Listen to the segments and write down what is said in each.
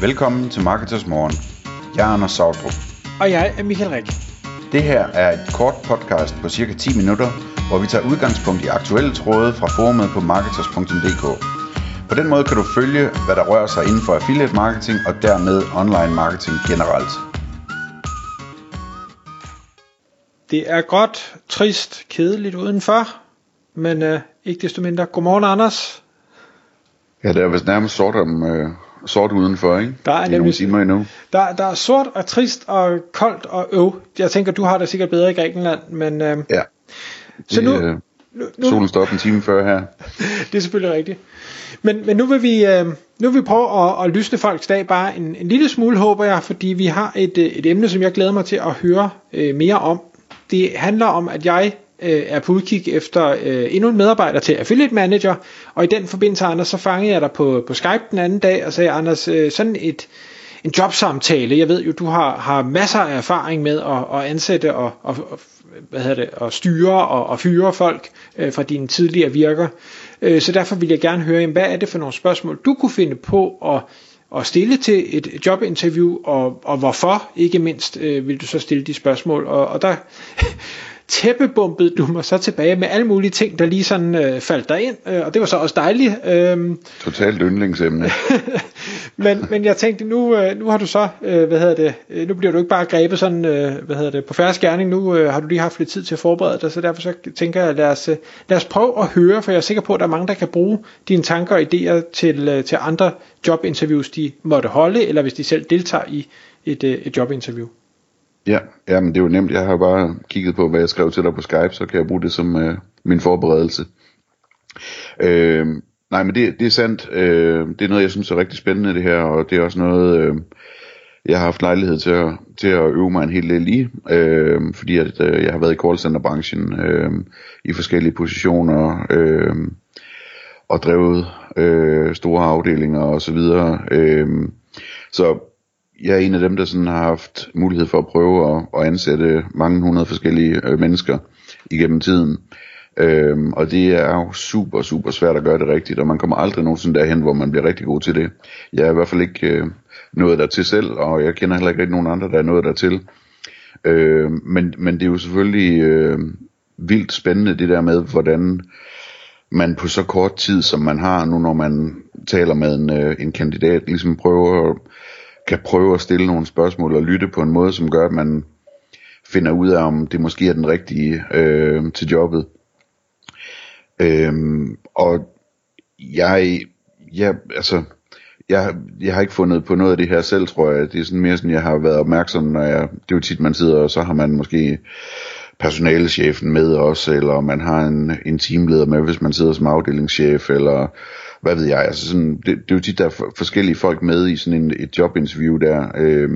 Velkommen til Marketers Morgen. Jeg er Anders Sautrup. Og jeg er Michael Rik. Det her er et kort podcast på cirka 10 minutter, hvor vi tager udgangspunkt i aktuelle tråde fra forumet på marketers.dk. På den måde kan du følge, hvad der rører sig inden for affiliate marketing og dermed online marketing generelt. Det er godt, trist, kedeligt udenfor, men øh, ikke desto mindre. Godmorgen, Anders. Ja, det er vist nærmest sort, om, øh, sort udenfor, ikke? Der er I nemlig- timer endnu. Der, der er sort og trist og koldt og øv. Jeg tænker, du har det sikkert bedre i Grækenland, men øh, Ja. Så Det, nu- øh, nu, nu, solen står op en time før her. det er selvfølgelig rigtigt. Men, men nu vil vi, øh, nu vil vi prøve at, at lysne folks dag bare en, en lille smule, håber jeg, fordi vi har et, øh, et emne, som jeg glæder mig til at høre øh, mere om. Det handler om, at jeg øh, er på udkig efter øh, endnu en medarbejder til Affiliate Manager, og i den forbindelse, Anders, så fangede jeg dig på, på Skype den anden dag og sagde, Anders, øh, sådan et, en jobsamtale, jeg ved jo, du har, har masser af erfaring med at, at ansætte og, og, og hvad hedder det, at styre og, og fyre folk øh, fra dine tidligere virker. Øh, så derfor vil jeg gerne høre, jamen, hvad er det for nogle spørgsmål, du kunne finde på at, at stille til et jobinterview, og, og hvorfor, ikke mindst, øh, vil du så stille de spørgsmål. Og, og der tæppebumpede du mig så tilbage med alle mulige ting, der lige sådan øh, faldt dig ind, øh, og det var så også dejligt. Øh, Totalt yndlingsemne. men, men jeg tænkte, nu, øh, nu har du så, øh, hvad hedder det, øh, nu bliver du ikke bare grebet sådan, øh, hvad hedder det, på færre skærning, nu øh, har du lige haft lidt tid til at forberede dig, så derfor så tænker jeg, lad os, øh, lad os prøve at høre, for jeg er sikker på, at der er mange, der kan bruge dine tanker og idéer til, øh, til andre jobinterviews, de måtte holde, eller hvis de selv deltager i et, øh, et jobinterview. Ja, ja, men det er jo nemt. Jeg har jo bare kigget på, hvad jeg skrev til dig på Skype, så kan jeg bruge det som øh, min forberedelse. Øh, nej, men det, det er sandt. Øh, det er noget, jeg synes er rigtig spændende, det her, og det er også noget, øh, jeg har haft lejlighed til at, til at øve mig en hel del i, øh, fordi at, øh, jeg har været i callcenterbranchen øh, i forskellige positioner, øh, og drevet øh, store afdelinger og så videre. Øh, så jeg er en af dem, der sådan har haft mulighed for at prøve at, at ansætte mange hundrede forskellige øh, mennesker igennem tiden. Øhm, og det er jo super, super svært at gøre det rigtigt, og man kommer aldrig nogensinde derhen, hvor man bliver rigtig god til det. Jeg er i hvert fald ikke øh, nået dertil selv, og jeg kender heller ikke rigtig nogen andre, der er nået dertil. Øh, men, men det er jo selvfølgelig øh, vildt spændende det der med, hvordan man på så kort tid, som man har nu, når man taler med en, øh, en kandidat, ligesom prøver, kan prøve at stille nogle spørgsmål og lytte på en måde, som gør, at man finder ud af, om det måske er den rigtige øh, til jobbet. Øhm, og jeg, jeg, altså, jeg, jeg har ikke fundet på noget af det her selv, tror jeg. Det er sådan mere sådan, jeg har været opmærksom, når jeg, det er jo tit, man sidder, og så har man måske personalechefen med også, eller man har en, en teamleder med, hvis man sidder som afdelingschef, eller hvad ved jeg. Altså sådan, det, det er jo tit, der er forskellige folk med i sådan en, et jobinterview der, øh,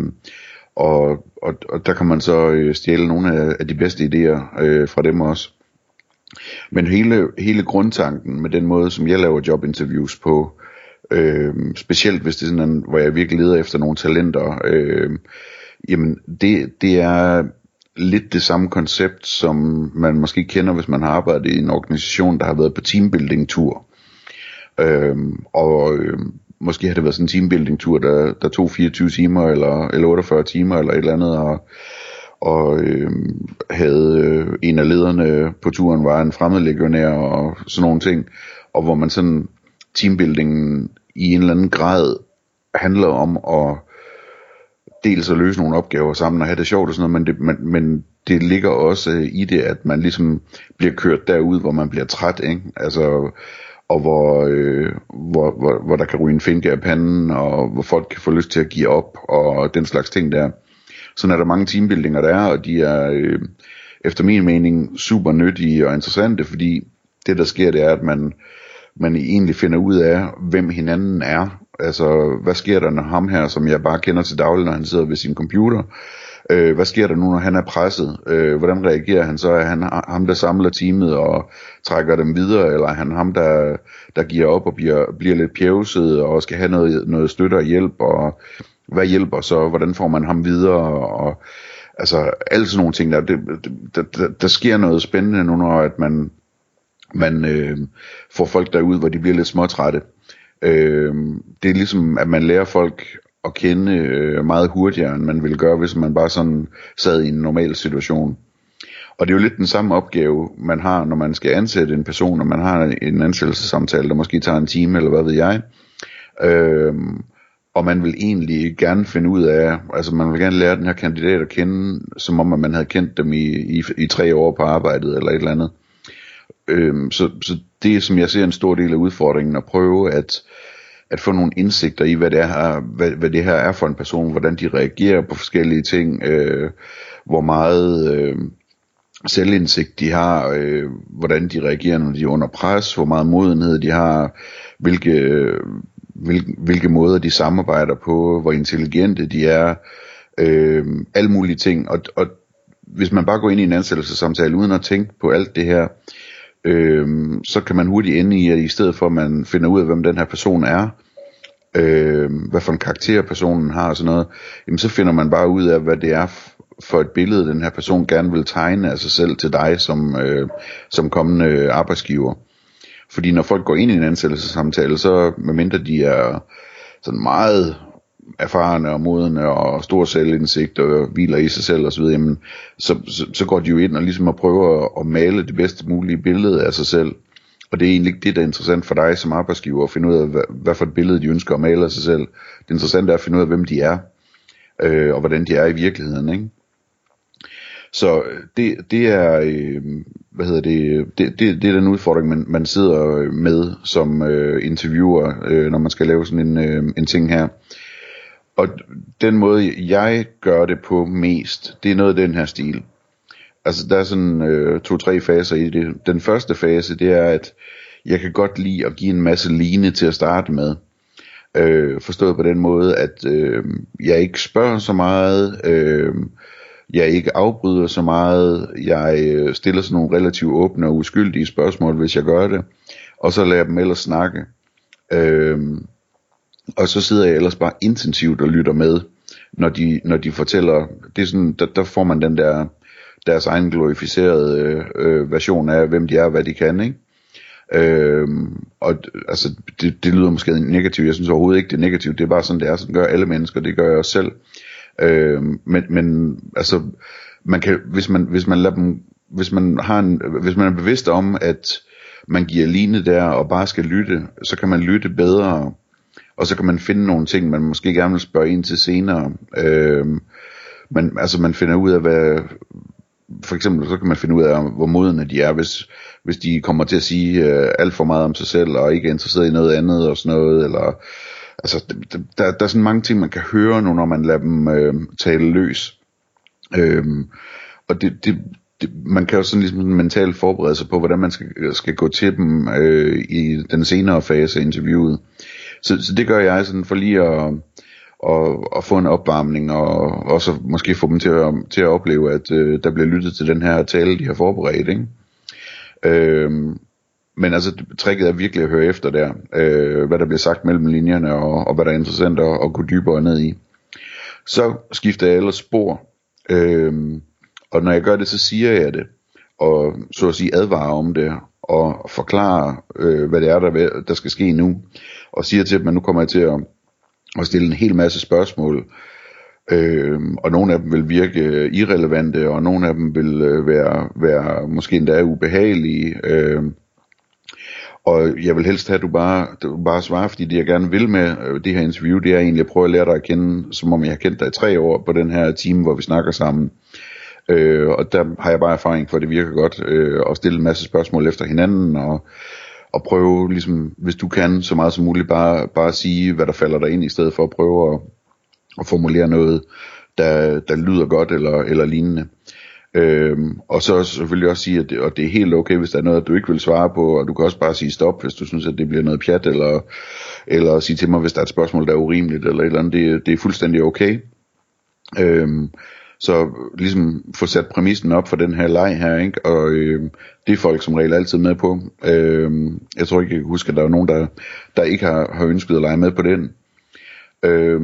og, og, og der kan man så øh, stjæle nogle af, af de bedste idéer øh, fra dem også. Men hele, hele grundtanken med den måde, som jeg laver jobinterviews på, øh, specielt hvis det er sådan, en, hvor jeg virkelig leder efter nogle talenter, øh, jamen det, det er lidt det samme koncept, som man måske kender, hvis man har arbejdet i en organisation, der har været på teambuilding-tur. Øhm, og øhm, måske har det været sådan en teambuilding-tur, der, der tog 24 timer, eller, eller 48 timer, eller et eller andet, og, og øh, havde øh, en af lederne på turen var en fremmed legionær og sådan nogle ting, og hvor man sådan teambuildingen i en eller anden grad handler om at dels at løse nogle opgaver sammen og have det sjovt og sådan noget, men det, men, men det ligger også øh, i det, at man ligesom bliver kørt derud, hvor man bliver træt, ikke? Altså, og hvor, øh, hvor, hvor, hvor der kan ryge en finke af panden, og hvor folk kan få lyst til at give op, og den slags ting der. Sådan er der mange teambuildinger, der er, og de er øh, efter min mening super nyttige og interessante, fordi det der sker, det er, at man, man egentlig finder ud af, hvem hinanden er. Altså, hvad sker der, når ham her, som jeg bare kender til daglig, når han sidder ved sin computer, øh, hvad sker der nu, når han er presset? Øh, hvordan reagerer han så? Er han ham, der samler teamet og trækker dem videre, eller er han ham, der, der giver op og bliver, bliver lidt pjævset og skal have noget, noget støtte og hjælp, og hvad hjælper så? Hvordan får man ham videre? Og, altså, alle sådan nogle ting der, det, der, der, der sker noget spændende nu, når at man, man øh, får folk derud, hvor de bliver lidt småtrætte. Øh, det er ligesom, at man lærer folk at kende øh, meget hurtigere, end man ville gøre, hvis man bare sådan sad i en normal situation. Og det er jo lidt den samme opgave, man har, når man skal ansætte en person, og man har en ansættelsessamtale, der måske tager en time, eller hvad ved jeg. Øhm, og man vil egentlig gerne finde ud af, altså man vil gerne lære den her kandidat at kende, som om at man havde kendt dem i, i, i tre år på arbejdet, eller et eller andet. Øhm, så, så det er, som jeg ser en stor del af udfordringen, at prøve at, at få nogle indsigter i, hvad det, er, hvad, hvad det her er for en person, hvordan de reagerer på forskellige ting, øh, hvor meget øh, selvindsigt de har, øh, hvordan de reagerer, når de er under pres, hvor meget modenhed de har, hvilke, øh, hvilke, hvilke måder de samarbejder på, hvor intelligente de er, øh, alle mulige ting. Og, og hvis man bare går ind i en ansættelsessamtale uden at tænke på alt det her, øh, så kan man hurtigt ende i, at i stedet for at man finder ud af, hvem den her person er, øh, hvad for en karakter personen har og sådan noget, jamen så finder man bare ud af, hvad det er for et billede, den her person gerne vil tegne af sig selv til dig som, øh, som kommende arbejdsgiver. Fordi når folk går ind i en ansættelsessamtale, så medmindre de er sådan meget erfarne og modne og stor selvindsigt og hviler i sig selv osv., jamen, så, så, så går de jo ind og ligesom at prøve at, at male det bedste mulige billede af sig selv. Og det er egentlig ikke det, der er interessant for dig som arbejdsgiver, at finde ud af, hvad, hvad for et billede de ønsker at male af sig selv. Det interessante er at finde ud af, hvem de er, øh, og hvordan de er i virkeligheden. Ikke? Så øh, det, det er, øh, hvad hedder det, det, det, det er den udfordring, man, man sidder med som øh, interviewer, øh, når man skal lave sådan en, øh, en ting her. Og den måde, jeg gør det på mest, det er noget af den her stil. Altså, der er sådan øh, to-tre faser i det. Den første fase, det er, at jeg kan godt lide at give en masse line til at starte med. Øh, forstået på den måde, at øh, jeg ikke spørger så meget, øh, jeg ikke afbryder så meget, jeg øh, stiller sådan nogle relativt åbne og uskyldige spørgsmål, hvis jeg gør det, og så lader jeg dem ellers snakke. Øh, og så sidder jeg ellers bare intensivt og lytter med, når de, når de fortæller, det er sådan, der, der får man den der, deres egen glorificerede øh, øh, version af, hvem de er og hvad de kan, ikke? Øhm, og altså, det, det lyder måske negativt, jeg synes overhovedet ikke det er negativt, det er bare sådan det er, sådan gør alle mennesker, det gør jeg også selv. Øhm, men, men altså, man kan, hvis man, hvis man lader dem, hvis man har en, hvis man er bevidst om, at man giver line der og bare skal lytte, så kan man lytte bedre, og så kan man finde nogle ting, man måske gerne vil spørge ind til senere. Øhm, men altså man finder ud af, hvad, for eksempel så kan man finde ud af, hvor modne de er, hvis, hvis de kommer til at sige øh, alt for meget om sig selv, og ikke er interesseret i noget andet og sådan noget, eller altså, der, der er sådan mange ting, man kan høre nu, når man lader dem øh, tale løs. Øh, og det, det, det, man kan jo sådan ligesom mentalt forberede sig på, hvordan man skal, skal gå til dem øh, i den senere fase af interviewet. Så, så det gør jeg sådan for lige at, og, og få en opvarmning, og også måske få dem til at, til at opleve, at øh, der bliver lyttet til den her tale, de har forberedt. Ikke? Øhm, men altså, tricket er virkelig at høre efter der, øh, hvad der bliver sagt mellem linjerne, og, og hvad der er interessant at, at gå dybere ned i. Så skifter jeg ellers spor, øh, og når jeg gør det, så siger jeg det, og så at sige advarer om det, og forklarer, øh, hvad det er, der, der skal ske nu, og siger til dem, at nu kommer jeg til at, og stille en hel masse spørgsmål, øh, og nogle af dem vil virke irrelevante, og nogle af dem vil øh, være, være måske endda ubehagelige, øh, og jeg vil helst have, at du bare, du bare svarer, fordi det jeg gerne vil med øh, det her interview, det er egentlig at prøve at lære dig at kende, som om jeg har kendt dig i tre år på den her time, hvor vi snakker sammen. Øh, og der har jeg bare erfaring for, at det virker godt øh, at stille en masse spørgsmål efter hinanden, og, og prøve, ligesom, hvis du kan, så meget som muligt, bare, bare sige, hvad der falder dig ind, i stedet for at prøve at, at formulere noget, der, der lyder godt eller, eller lignende. Øhm, og så selvfølgelig også sige, at det, og det er helt okay, hvis der er noget, du ikke vil svare på, og du kan også bare sige stop, hvis du synes, at det bliver noget pjat, eller, eller sige til mig, hvis der er et spørgsmål, der er urimeligt, eller et eller andet, det, det er fuldstændig okay. Øhm, så ligesom få sat præmissen op for den her leg her, ikke? og øh, det er folk som regel altid med på. Øh, jeg tror ikke, jeg husker, at der er nogen, der, der ikke har, har ønsket at lege med på den. Øh,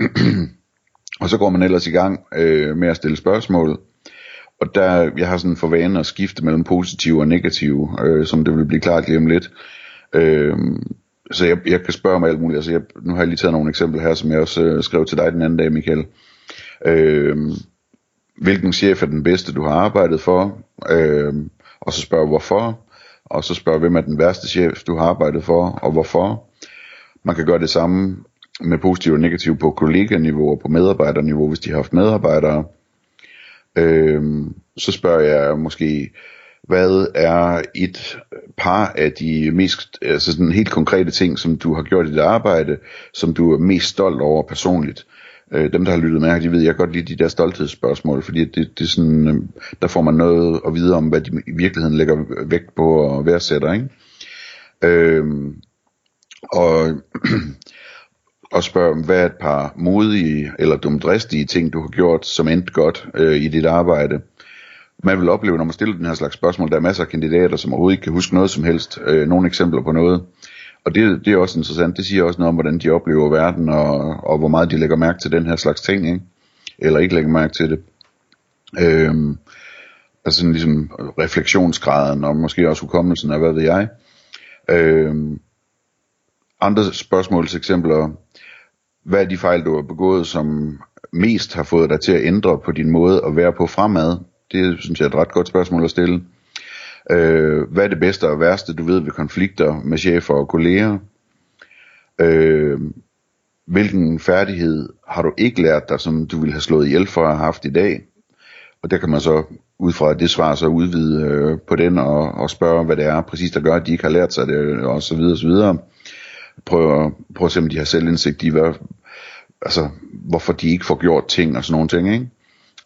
og så går man ellers i gang øh, med at stille spørgsmål. Og der, jeg har sådan for vane at skifte mellem positive og negative, øh, som det vil blive klart lige om lidt. Øh, så jeg, jeg kan spørge om alt muligt. Altså jeg, nu har jeg lige taget nogle eksempler her, som jeg også øh, skrev til dig den anden dag, Michael. Øh, hvilken chef er den bedste, du har arbejdet for? Øh, og så spørger hvorfor? Og så spørger hvem er den værste chef, du har arbejdet for, og hvorfor? Man kan gøre det samme med positiv og negativ på kolleganiveau og på medarbejderniveau, hvis de har haft medarbejdere. Øh, så spørger jeg måske, hvad er et par af de mest altså sådan helt konkrete ting, som du har gjort i dit arbejde, som du er mest stolt over personligt? Øh, dem, der har lyttet med, de ved, jeg godt lide de der stolthedsspørgsmål, fordi det, det er sådan, øh, der får man noget at vide om, hvad de i virkeligheden lægger vægt på og værdsætter, ikke? Øhm, og og spørge, hvad er et par modige eller dumdristige ting, du har gjort, som endte godt øh, i dit arbejde. Man vil opleve, når man stiller den her slags spørgsmål, der er masser af kandidater, som overhovedet ikke kan huske noget som helst. Øh, nogle eksempler på noget. Og det, det er også interessant. Det siger også noget om, hvordan de oplever verden, og, og hvor meget de lægger mærke til den her slags ting, ikke? eller ikke lægger mærke til det. Øhm, altså sådan ligesom refleksionsgraden, og måske også hukommelsen af, hvad ved jeg. Øhm, andre spørgsmålseksempler hvad er de fejl, du har begået, som mest har fået dig til at ændre på din måde at være på fremad? Det synes jeg er et ret godt spørgsmål at stille. Øh, hvad er det bedste og værste, du ved ved konflikter med chefer og kolleger? Øh, hvilken færdighed har du ikke lært dig, som du ville have slået ihjel for at have haft i dag? Og der kan man så ud fra det svar så udvide øh, på den og, og spørge, hvad det er præcis, der gør, at de ikke har lært sig det, og så videre, og så videre Prøv, prøv at se, om de har selvindsigt i, hvad, altså, hvorfor de ikke får gjort ting og sådan nogle ting. Ikke?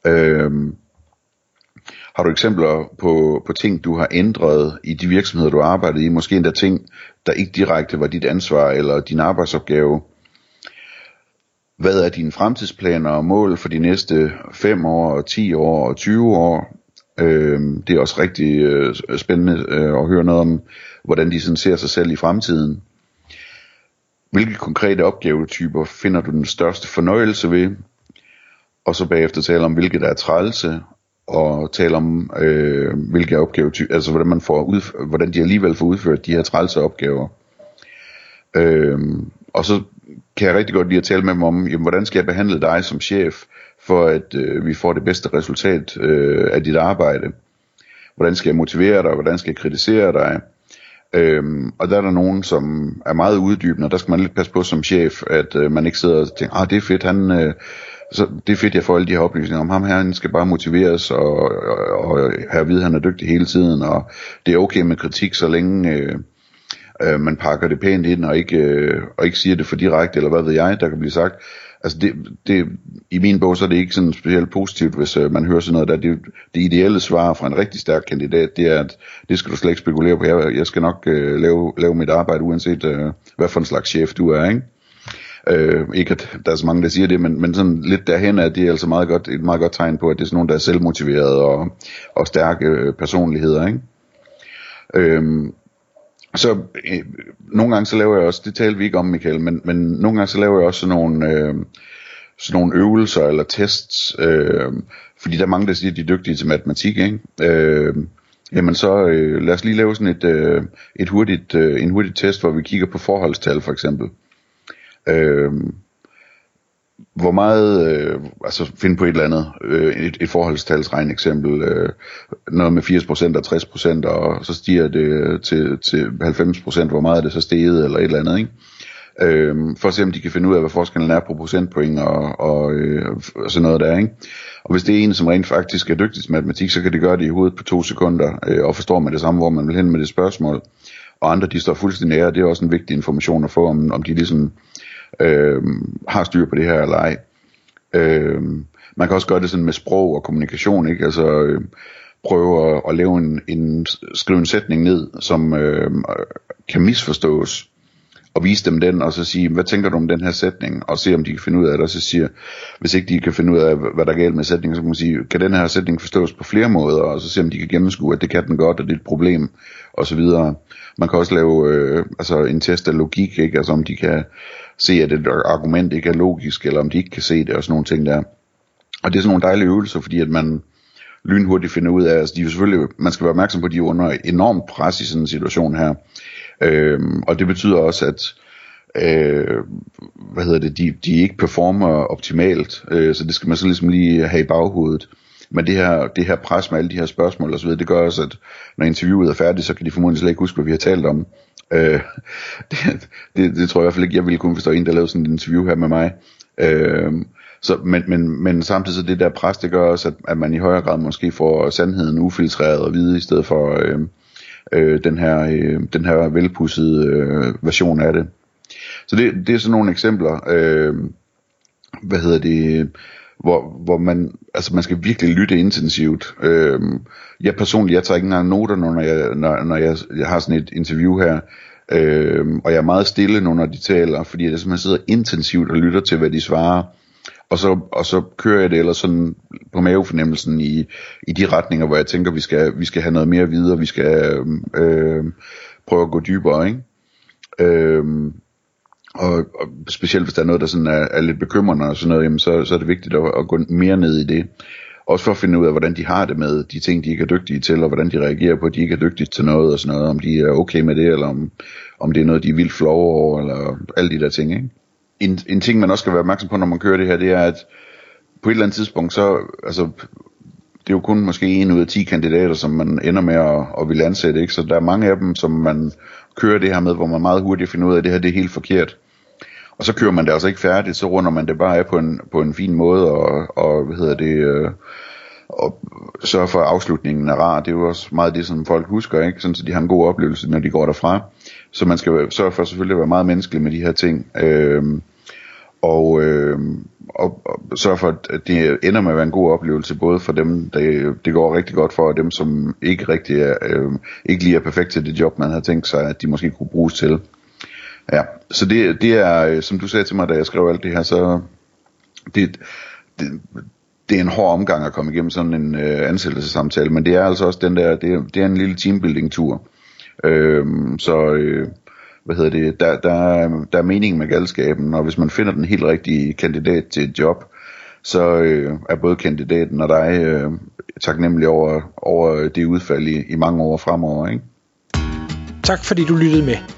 Øhm, har du eksempler på, på ting, du har ændret i de virksomheder, du har arbejdet i? Måske endda ting, der ikke direkte var dit ansvar eller din arbejdsopgave. Hvad er dine fremtidsplaner og mål for de næste 5 år, 10 år og 20 år? Øh, det er også rigtig øh, spændende øh, at høre noget om, hvordan de sådan ser sig selv i fremtiden. Hvilke konkrete opgavetyper finder du den største fornøjelse ved? Og så bagefter tale om, hvilke der er trælse, og tale om, øh, hvilke opgavetyper, altså hvordan, man får ud, hvordan de alligevel får udført de her trælse opgaver. Øh, og så kan jeg rigtig godt lide at tale med dem om, jamen, hvordan skal jeg behandle dig som chef, for at øh, vi får det bedste resultat øh, af dit arbejde. Hvordan skal jeg motivere dig, hvordan skal jeg kritisere dig, Øhm, og der er der nogen, som er meget uddybende, og der skal man lidt passe på som chef, at øh, man ikke sidder og tænker, ah det er fedt, han, øh, så det er fedt, jeg får alle de her oplysninger om ham her, han skal bare motiveres og, og, og have at vide, at han er dygtig hele tiden, og det er okay med kritik, så længe øh, øh, man pakker det pænt ind, og ikke, øh, og ikke siger det for direkte, eller hvad ved jeg, der kan blive sagt. Altså det, det, i min bog så er det ikke sådan specielt positivt, hvis øh, man hører sådan noget der. Det, det ideelle svar fra en rigtig stærk kandidat, det er, at det skal du slet ikke spekulere på. Jeg, jeg skal nok øh, lave, lave mit arbejde, uanset øh, hvad for en slags chef du er, ikke? Øh, ikke at der er så mange, der siger det, men, men sådan lidt derhen er det altså meget godt, et meget godt tegn på, at det er sådan nogle, der er selvmotiverede og, og stærke øh, personligheder, ikke? Øh, så øh, nogle gange så laver jeg også, det talte vi ikke om Michael, men, men nogle gange så laver jeg også sådan nogle, øh, sådan nogle øvelser eller tests, øh, fordi der er mange, der siger, at de er dygtige til matematik, ikke? Øh, jamen så øh, lad os lige lave sådan et, øh, et hurtigt, øh, en hurtig test, hvor vi kigger på forholdstal for eksempel. Øh, hvor meget, øh, altså finde på et eller andet, øh, et, et forholdstalsregn eksempel, øh, noget med 80% og 60%, og så stiger det til, til 90%, hvor meget er det så steget, eller et eller andet, ikke? Øh, for at se om de kan finde ud af, hvad forskellen er på procentpoint og, og, øh, og sådan noget der, ikke? Og hvis det er en, som rent faktisk er dygtig til matematik, så kan det gøre det i hovedet på to sekunder, øh, og forstår man det samme, hvor man vil hen med det spørgsmål. Og andre, de står fuldstændig nære, det er også en vigtig information at få, om, om de ligesom øh, har styr på det her eller ej. Øh, man kan også gøre det sådan med sprog og kommunikation, ikke? Altså øh, prøve at, at lave en, en, skrive en sætning ned, som øh, kan misforstås, og vise dem den, og så sige, hvad tænker du om den her sætning, og se om de kan finde ud af det, og så siger, hvis ikke de kan finde ud af, hvad der er galt med sætningen, så kan man sige, kan den her sætning forstås på flere måder, og så se om de kan gennemskue, at det kan den godt, og det er et problem, og så videre. Man kan også lave øh, altså en test af logik, ikke? altså om de kan se, at et argument ikke er logisk, eller om de ikke kan se det, og sådan nogle ting der. Og det er sådan nogle dejlige øvelser, fordi at man lynhurtigt finder ud af, altså de er selvfølgelig, man skal være opmærksom på, at de er under enormt pres i sådan en situation her. Øhm, og det betyder også, at øh, hvad hedder det, de, de ikke performer optimalt, øh, så det skal man så ligesom lige have i baghovedet. Men det her, det her pres med alle de her spørgsmål og så videre, det gør også, at når interviewet er færdigt, så kan de formodentlig slet ikke huske, hvad vi har talt om. Øh, det, det, det tror jeg i hvert fald ikke, jeg ville kunne forstå en, der lavede sådan et interview her med mig. Øh, så, men, men, men samtidig så det der pres, det gør også, at, at man i højere grad måske får sandheden ufiltreret og vide, i stedet for øh, øh, den her, øh, den her velpussede øh, version af det. Så det, det er sådan nogle eksempler, øh, hvad hedder det, hvor, hvor man, altså man skal virkelig lytte intensivt. Øh, jeg personligt, jeg tager ikke engang noter, når jeg, når, når jeg, jeg har sådan et interview her, øh, og jeg er meget stille nu, når de taler, fordi jeg simpelthen sidder intensivt og lytter til, hvad de svarer, og så, og så kører jeg det eller sådan på mavefornemmelsen i, i de retninger, hvor jeg tænker, vi skal, vi skal have noget mere videre, vi skal øh, prøve at gå dybere, ikke? Øhm, og, og specielt hvis der er noget, der sådan er, er lidt bekymrende og sådan noget, jamen så, så er det vigtigt at, at gå mere ned i det. Også for at finde ud af, hvordan de har det med de ting, de ikke er dygtige til, og hvordan de reagerer på, at de ikke er dygtige til noget og sådan noget, om de er okay med det, eller om, om det er noget, de er vildt flove over, eller alle de der ting, ikke? En, en ting, man også skal være opmærksom på, når man kører det her, det er, at på et eller andet tidspunkt, så, altså, det er jo kun måske en ud af 10 kandidater, som man ender med at, at ville ansætte, ikke? Så der er mange af dem, som man kører det her med, hvor man meget hurtigt finder ud af, at det her det er helt forkert. Og så kører man det altså ikke færdigt, så runder man det bare af på en, på en fin måde, og, og hvad hedder det, øh, og sørge for, at afslutningen er rar. Det er jo også meget det, som folk husker, ikke? Sådan, så de har en god oplevelse, når de går derfra. Så man skal sørge for selvfølgelig at være meget menneskelig med de her ting. Øh, og, øh, og, og sørge for, at det ender med at være en god oplevelse, både for dem, der det går rigtig godt for, og dem, som ikke rigtig er, øh, ikke lige er perfekt til det job, man har tænkt sig, at de måske kunne bruges til. Ja, så det, det er, øh, som du sagde til mig, da jeg skrev alt det her, så det, det, det er en hård omgang at komme igennem sådan en øh, ansættelsessamtale, men det er altså også den der, det er, det er en lille teambuilding-tur. Øh, så, øh, hvad hedder det, der, der, er, der er mening med galskaben, og hvis man finder den helt rigtige kandidat til et job, så øh, er både kandidaten og dig øh, taknemmelig over, over det udfald i, i mange år fremover. Ikke? Tak fordi du lyttede med.